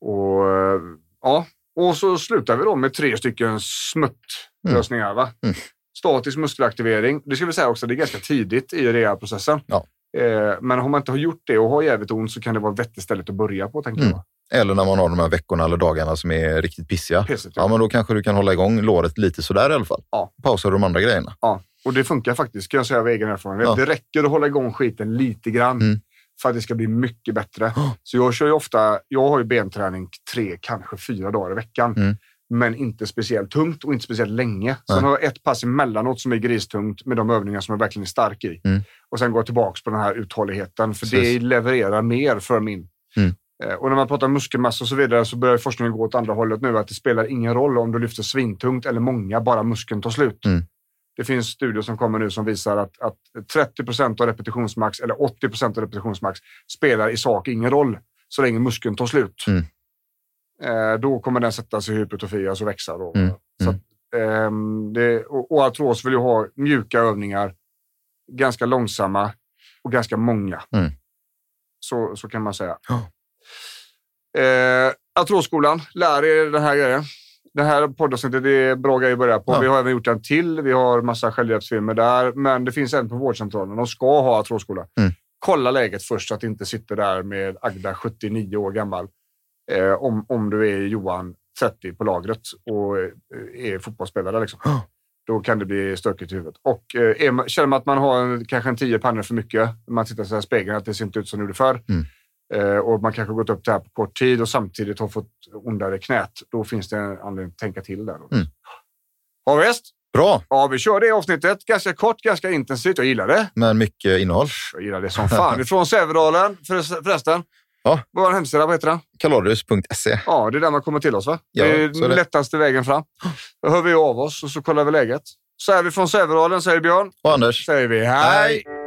Och eh, ja, och så slutar vi då med tre stycken smuttlösningar. Va? Mm. Statisk muskelaktivering. Det ska vi säga också, det är ganska tidigt i rehabprocessen. Ja. Eh, Men om man inte har gjort det och har jävligt ont så kan det vara ett vettigt ställe att börja på, tänker Mm. jag. Eller när man har de här veckorna eller dagarna som är riktigt pissiga. Pissigt, Ja, men då kanske du kan hålla igång låret lite sådär i alla fall. Ja. Pausa de andra grejerna. Ja, och det funkar faktiskt kan jag säga av egen erfarenhet. Ja. Det räcker att hålla igång skiten lite grann Mm. för att det ska bli mycket bättre. Ja. Så jag kör ju ofta, jag har ju benträning tre, kanske fyra dagar i veckan. Mm. Men inte speciellt tungt och inte speciellt länge. Sen har jag ett pass emellanåt som är gristungt med de övningar som jag verkligen är stark i. Mm. Och sen går jag tillbaka på den här uthålligheten, för Precis. det levererar mer för min. Mm. Eh, Och när man pratar muskelmassa och så vidare så börjar forskningen gå åt andra hållet nu. Att det spelar ingen roll om du lyfter svintungt eller många, bara muskeln tar slut. Mm. Det finns studier som kommer nu som visar att, att 30 procent av repetitionsmax eller 80 procent av repetitionsmax spelar i sak ingen roll så länge muskeln tar slut. Mm. Eh, då kommer den sätta sig i hypertrofi, alltså växa. Då. Mm. Så att, ehm, det, och, och artros vill ju ha mjuka övningar, ganska långsamma och ganska många. Mm. Så, så kan man säga. Ja. Eh, Artrosskolan, lär er den här grejen. Det här poddavsnittet är bra grejer att börja på. Ja. Vi har även gjort en till. Vi har massa självhjälpsfilmer där, men det finns en på vårdcentralen. De ska ha artrosskola. Mm. Kolla läget först så att det inte sitter där med Agda, 79 år gammal. Eh, om, om du är Johan, 30 på lagret och eh, är fotbollsspelare. Liksom. Då kan det bli stökigt i huvudet. Och eh, man, känner man att man har en, kanske en tio pannor för mycket, man tittar sig i spegeln, att det ser inte ut som det gjorde förr. Mm. Eh, och man kanske har gått upp det här på kort tid och samtidigt har fått ondare knät. Då finns det en anledning att tänka till där. Mm. Ja, visst. Bra, Ja, vi kör det avsnittet. Ganska kort, ganska intensivt. Jag gillar det. men mycket innehåll. Jag gillar det som fan. Ifrån Sävedalen förres- förresten. Ja. Vår hemsida, vad heter den? Kalorius.se. Ja, det är där man kommer till oss va? Ja, det är så är den lättaste vägen fram. Då hör vi av oss och så kollar vi läget. Så är vi från Sävedalen, säger Björn. Och Anders, Säger vi hej. Hej.